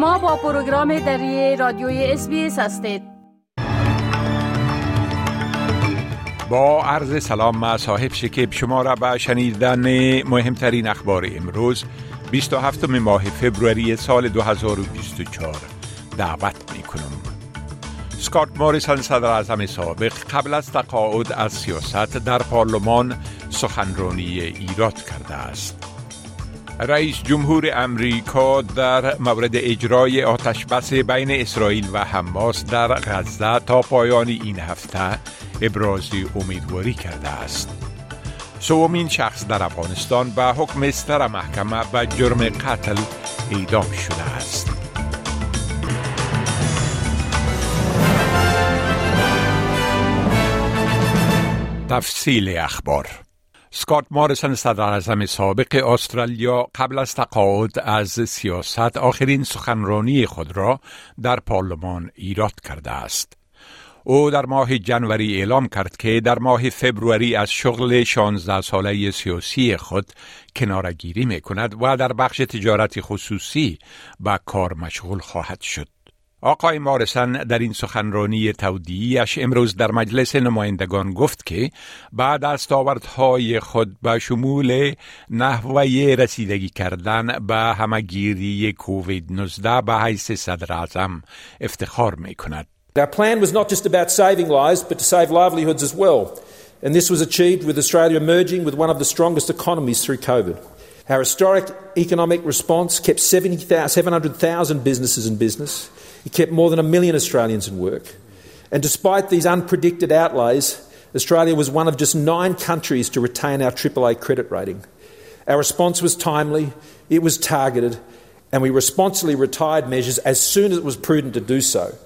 شما با پروگرام دری رادیوی اس هستید. با عرض سلام ما صاحب شکیب شما را به شنیدن مهمترین اخبار امروز 27 ماه فبروری سال 2024 دعوت می کنم سکات موریسون صدر اعظم سابق قبل از تقاعد از سیاست در پارلمان سخنرانی ایراد کرده است. رئیس جمهور امریکا در مورد اجرای آتش بس بین اسرائیل و حماس در غزه تا پایان این هفته ابراز امیدواری کرده است. سومین شخص در افغانستان به حکم استر محکمه به جرم قتل اعدام شده است. تفصیل اخبار سکات مارسن صدر سابق استرالیا قبل از تقاعد از سیاست آخرین سخنرانی خود را در پارلمان ایراد کرده است. او در ماه جنوری اعلام کرد که در ماه فبروری از شغل 16 ساله سیاسی خود کنارگیری می کند و در بخش تجارت خصوصی به کار مشغول خواهد شد. آقای مارسن در این سخنرانی تودیعش امروز در مجلس نمایندگان گفت که بعد از دستاوردهای خود به شمول نحوه رسیدگی کردن به همگیری کووید 19 به حیث صدر اعظم افتخار می کند. Our plan was not just about saving lives, but to save livelihoods as well. And this was achieved with Australia emerging with one of the strongest economies through COVID. Our historic economic response kept 700,000 businesses in business. It kept more than a million Australians in work. And despite these unpredicted outlays, Australia was one of just nine countries to retain our AAA credit rating. Our response was timely, it was targeted, and we responsibly retired measures as soon as it was prudent to do so.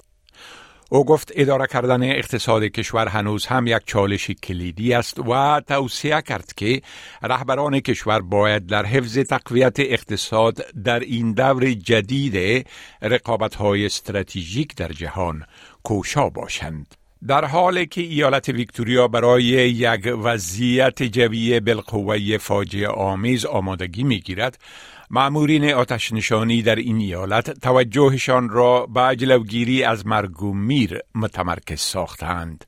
او گفت اداره کردن اقتصاد کشور هنوز هم یک چالش کلیدی است و توصیه کرد که رهبران کشور باید در حفظ تقویت اقتصاد در این دور جدید رقابت های استراتژیک در جهان کوشا باشند. در حالی که ایالت ویکتوریا برای یک وضعیت جوی بالقوه فاجعه آمیز آمادگی می گیرد معمورین آتش نشانی در این ایالت توجهشان را به جلوگیری از مرگ و میر متمرکز ساختند.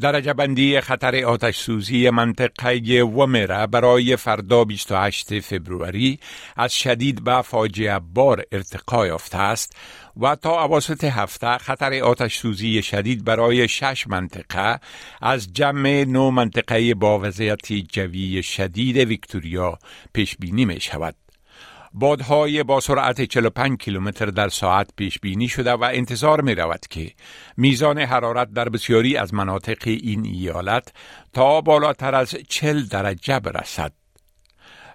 درجه بندی خطر آتش سوزی منطقه ومره برای فردا 28 فبروری از شدید به فاجعه بار ارتقا یافته است و تا اواسط هفته خطر آتش سوزی شدید برای شش منطقه از جمع نو منطقه با وضعیت جوی شدید ویکتوریا پیش بینی می شود. بادهای با سرعت 45 کیلومتر در ساعت پیش بینی شده و انتظار می رود که میزان حرارت در بسیاری از مناطق این ایالت تا بالاتر از 40 درجه برسد.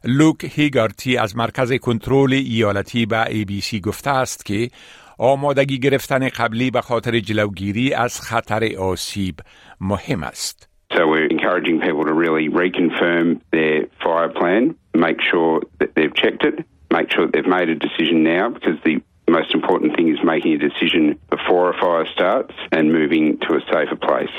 لوک هیگارتی از مرکز کنترل ایالتی به ای بی سی گفته است که آمادگی گرفتن قبلی به خاطر جلوگیری از خطر آسیب مهم است. So we're encouraging people to really reconfirm their fire plan, make sure that they've checked it, make sure that they've made a decision now because the most important thing is making a decision before a fire starts and moving to a safer place.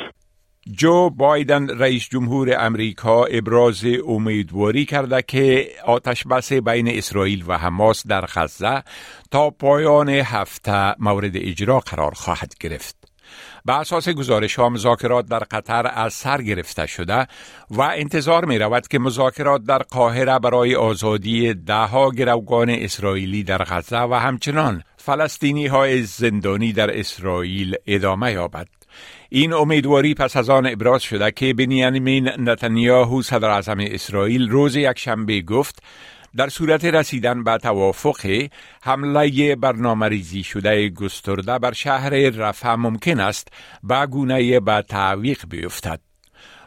جو بایدن رئیس جمهور امریکا ابراز امیدواری کرده که آتش بس بین اسرائیل و حماس در غزه تا پایان هفته مورد اجرا قرار خواهد گرفت. به اساس گزارش ها مذاکرات در قطر از سر گرفته شده و انتظار می رود که مذاکرات در قاهره برای آزادی دهها گروگان اسرائیلی در غزه و همچنان فلسطینی های زندانی در اسرائیل ادامه یابد. این امیدواری پس از آن ابراز شده که بنیامین نتانیاهو صدر اعظم اسرائیل روز یک شنبه گفت در صورت رسیدن به توافق حمله برنامه ریزی شده گسترده بر شهر رفح ممکن است به گونه به تعویق بیفتد.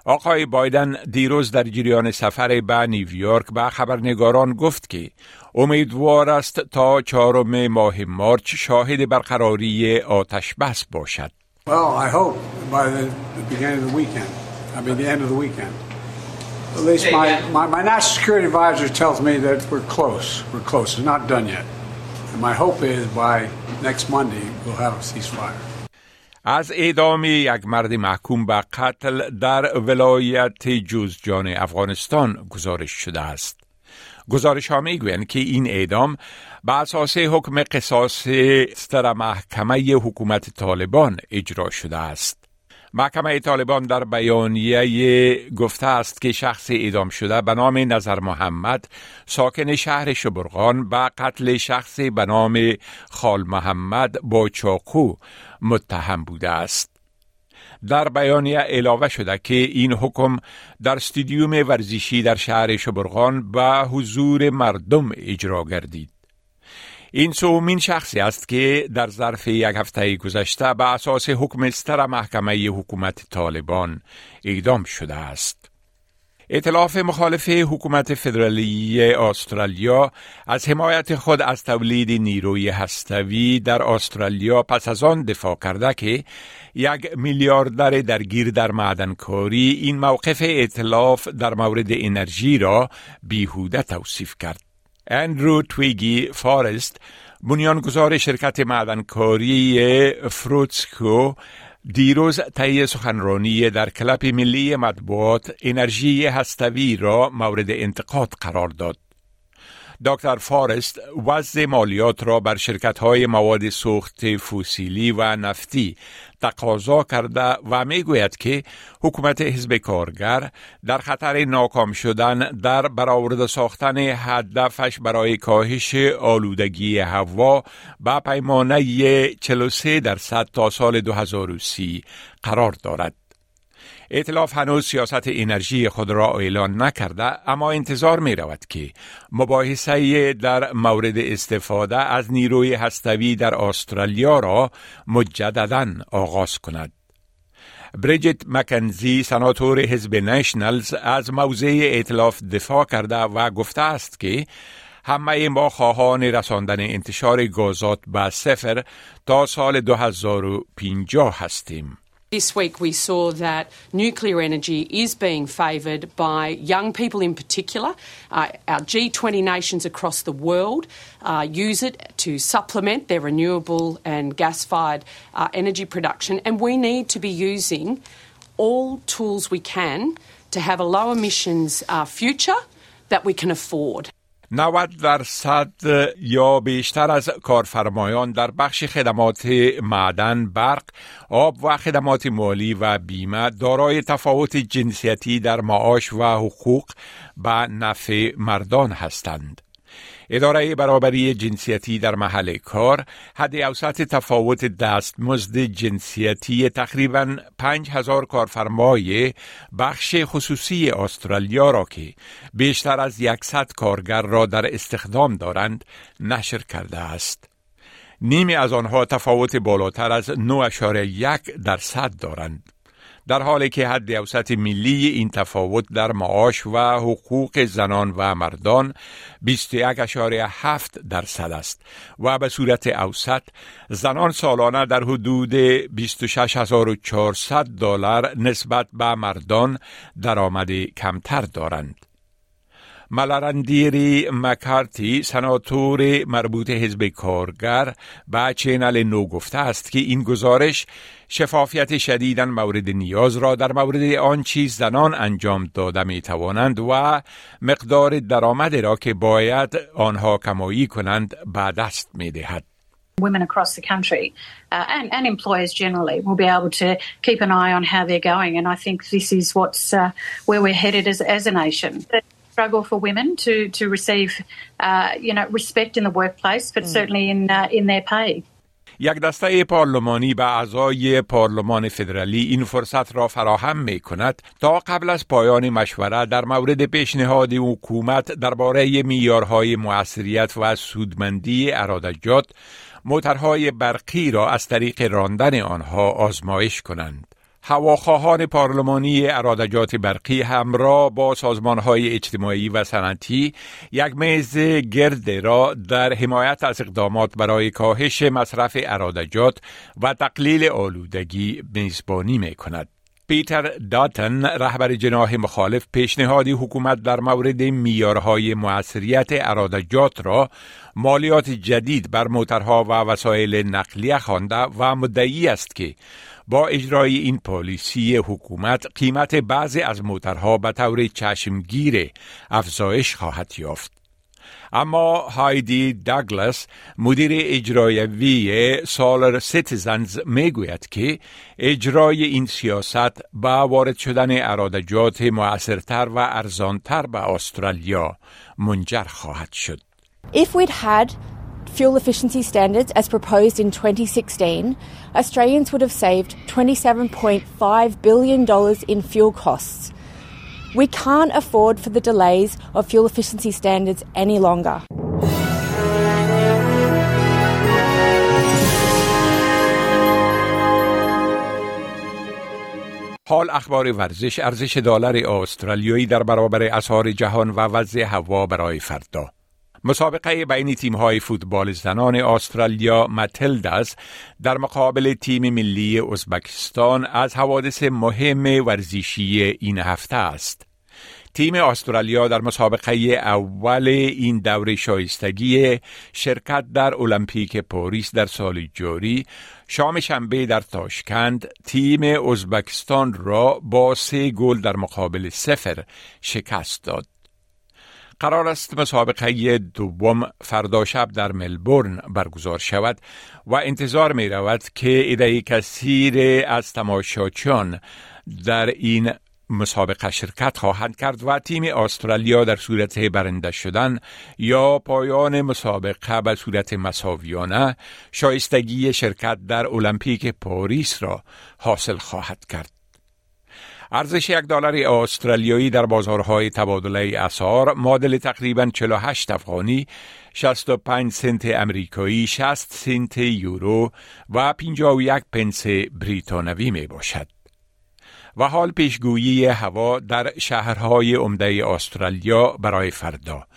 آقای بایدن دیروز در جریان سفر به نیویورک به خبرنگاران گفت که امیدوار است تا چهارم ماه مارچ شاهد برقراری آتش بس باشد. Well, I hope by the beginning of the weekend. I the end of the weekend. At least my, my, my national security advisor tells me that we're close. We're close. It's not done yet. And my hope is by next Monday we'll have a ceasefire. از اعدام یک مرد محکوم به قتل در ولایت جوزجان افغانستان گزارش شده است. گزارش ها می‌گویند که این اعدام به اساس حکم قصاص در محکمه حکومت طالبان اجرا شده است. محکمه طالبان در بیانیه گفته است که شخص اعدام شده به نام نظر محمد ساکن شهر شبرغان به قتل شخصی به نام خال محمد با چاقو متهم بوده است. در بیانیه علاوه شده که این حکم در استودیوم ورزشی در شهر شبرغان به حضور مردم اجرا گردید. این سومین شخصی است که در ظرف یک هفته گذشته به اساس حکم استر محکمه حکومت طالبان اعدام شده است. اطلاف مخالف حکومت فدرالی استرالیا از حمایت خود از تولید نیروی هستوی در استرالیا پس از آن دفاع کرده که یک میلیاردر درگیر در معدنکاری این موقف اطلاف در مورد انرژی را بیهوده توصیف کرد. اندرو تویگی فارست بنیانگذار شرکت معدنکاری فروتسکو دیروز طی سخنرانی در کلپ ملی مطبوعات انرژی هستوی را مورد انتقاد قرار داد. دکتر فارست وضع مالیات را بر شرکت های مواد سوخت فوسیلی و نفتی تقاضا کرده و می گوید که حکومت حزب کارگر در خطر ناکام شدن در برآورده ساختن هدفش برای کاهش آلودگی هوا به پیمانه 43 درصد تا سال 2030 قرار دارد. اطلاف هنوز سیاست انرژی خود را اعلان نکرده اما انتظار می رود که مباحثه در مورد استفاده از نیروی هستوی در استرالیا را مجددا آغاز کند. بریجت مکنزی سناتور حزب نشنلز از موضع اطلاف دفاع کرده و گفته است که همه ما خواهان رساندن انتشار گازات به صفر تا سال 2050 هستیم. This week we saw that nuclear energy is being favoured by young people in particular. Uh, our G20 nations across the world uh, use it to supplement their renewable and gas fired uh, energy production, and we need to be using all tools we can to have a low emissions uh, future that we can afford. 90 درصد یا بیشتر از کارفرمایان در بخش خدمات معدن، برق، آب و خدمات مالی و بیمه دارای تفاوت جنسیتی در معاش و حقوق به نفع مردان هستند. اداره برابری جنسیتی در محل کار حد اوسط تفاوت دستمزد جنسیتی تقریبا 5000 کارفرمای بخش خصوصی استرالیا را که بیشتر از 100 کارگر را در استخدام دارند نشر کرده است. نیمی از آنها تفاوت بالاتر از 9.1 درصد دارند. در حالی که حد اوسط ملی این تفاوت در معاش و حقوق زنان و مردان 21.7 درصد است و به صورت اوسط زنان سالانه در حدود 26400 دلار نسبت به مردان درآمد کمتر دارند. ملارندیری مکارتی سناتور مربوط حزب کارگر به چینل نو گفته است که این گزارش شفافیت شدیدن مورد نیاز را در مورد آن چیز زنان انجام داده می توانند و مقدار درآمد را که باید آنها کمایی کنند به دست می دهد. women across the country uh, and, and employers generally will be able to keep an eye on how they're going. And I think this is what's uh, where we're headed as, as a nation. Struggle for women to, to receive, uh, you know, respect in the workplace, but mm. certainly in, in their pay. یک دسته پارلمانی به اعضای پارلمان فدرالی این فرصت را فراهم می کند تا قبل از پایان مشوره در مورد پیشنهاد حکومت درباره میارهای موثریت و سودمندی ارادجات موترهای برقی را از طریق راندن آنها آزمایش کنند. هواخواهان پارلمانی ارادجات برقی همراه با سازمان های اجتماعی و صنعتی یک میز گرد را در حمایت از اقدامات برای کاهش مصرف ارادجات و تقلیل آلودگی میزبانی می کند. پیتر داتن رهبر جناح مخالف پیشنهادی حکومت در مورد میارهای موثریت ارادجات را مالیات جدید بر موترها و وسایل نقلیه خوانده و مدعی است که با اجرای این پالیسی حکومت قیمت بعضی از موترها به طور چشمگیر افزایش خواهد یافت. اما هایدی داگلاس مدیر اجراییوی Solar Citizens می‌گوید که اجرای این سیاست با وارد شدن عراده‌جات موثرتر و ارزانتر به استرالیا منجر خواهد شد. If we'd had fuel efficiency standards as proposed in 2016, Australians would have saved $27.5 billion in fuel costs. We can't afford for the delays of fuel efficiency standards any longer. حال اخبار ورزش ارزش دلار استرالیایی در برابر اسعار جهان و وضع هوا برای فردا مسابقه بین تیم های فوتبال زنان استرالیا متلداز در مقابل تیم ملی ازبکستان از حوادث مهم ورزشی این هفته است. تیم استرالیا در مسابقه اول این دوره شایستگی شرکت در المپیک پاریس در سال جاری شام شنبه در تاشکند تیم ازبکستان را با سه گل در مقابل سفر شکست داد. قرار است مسابقه دوم فردا شب در ملبورن برگزار شود و انتظار می رود که ایده کثیر از تماشاچان در این مسابقه شرکت خواهند کرد و تیم استرالیا در صورت برنده شدن یا پایان مسابقه به صورت مساویانه شایستگی شرکت در المپیک پاریس را حاصل خواهد کرد. ارزش یک دلار استرالیایی در بازارهای تبادله اسعار معادل تقریبا 48 افغانی 65 سنت امریکایی 60 سنت یورو و 51 پنس بریتانوی می باشد و حال پیشگویی هوا در شهرهای عمده استرالیا برای فردا.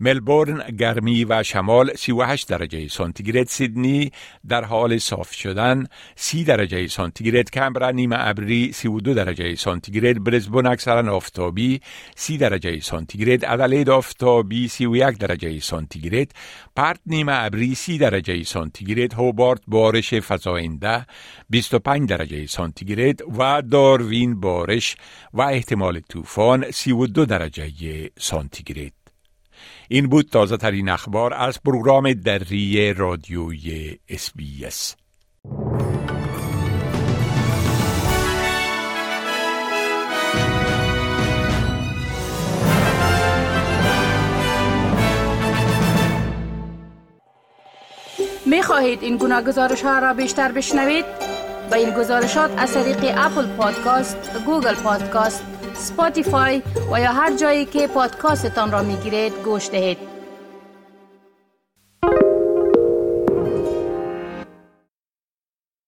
ملبورن گرمی و شمال 38 درجه سانتیگراد سیدنی در حال صاف شدن 30 درجه سانتیگراد کمبرا نیمه ابری 32 درجه سانتیگراد برزبون اکثرا آفتابی 30 درجه سانتیگراد ادلید آفتابی 31 درجه سانتیگراد پرت نیمه ابری 30 درجه سانتیگراد هوبارت بارش فزاینده 25 درجه سانتیگراد و داروین بارش و احتمال طوفان 32 درجه سانتیگراد. این بود تازه ترین اخبار از پروگرام دری رادیوی اس بی اس. می خواهید این گونه گزارش ها را بیشتر بشنوید؟ به این گزارشات از طریق Apple Podcast، Google Podcast، Spotify و یا هر جایی که پادکاستتان را می گیرید گوش دهید.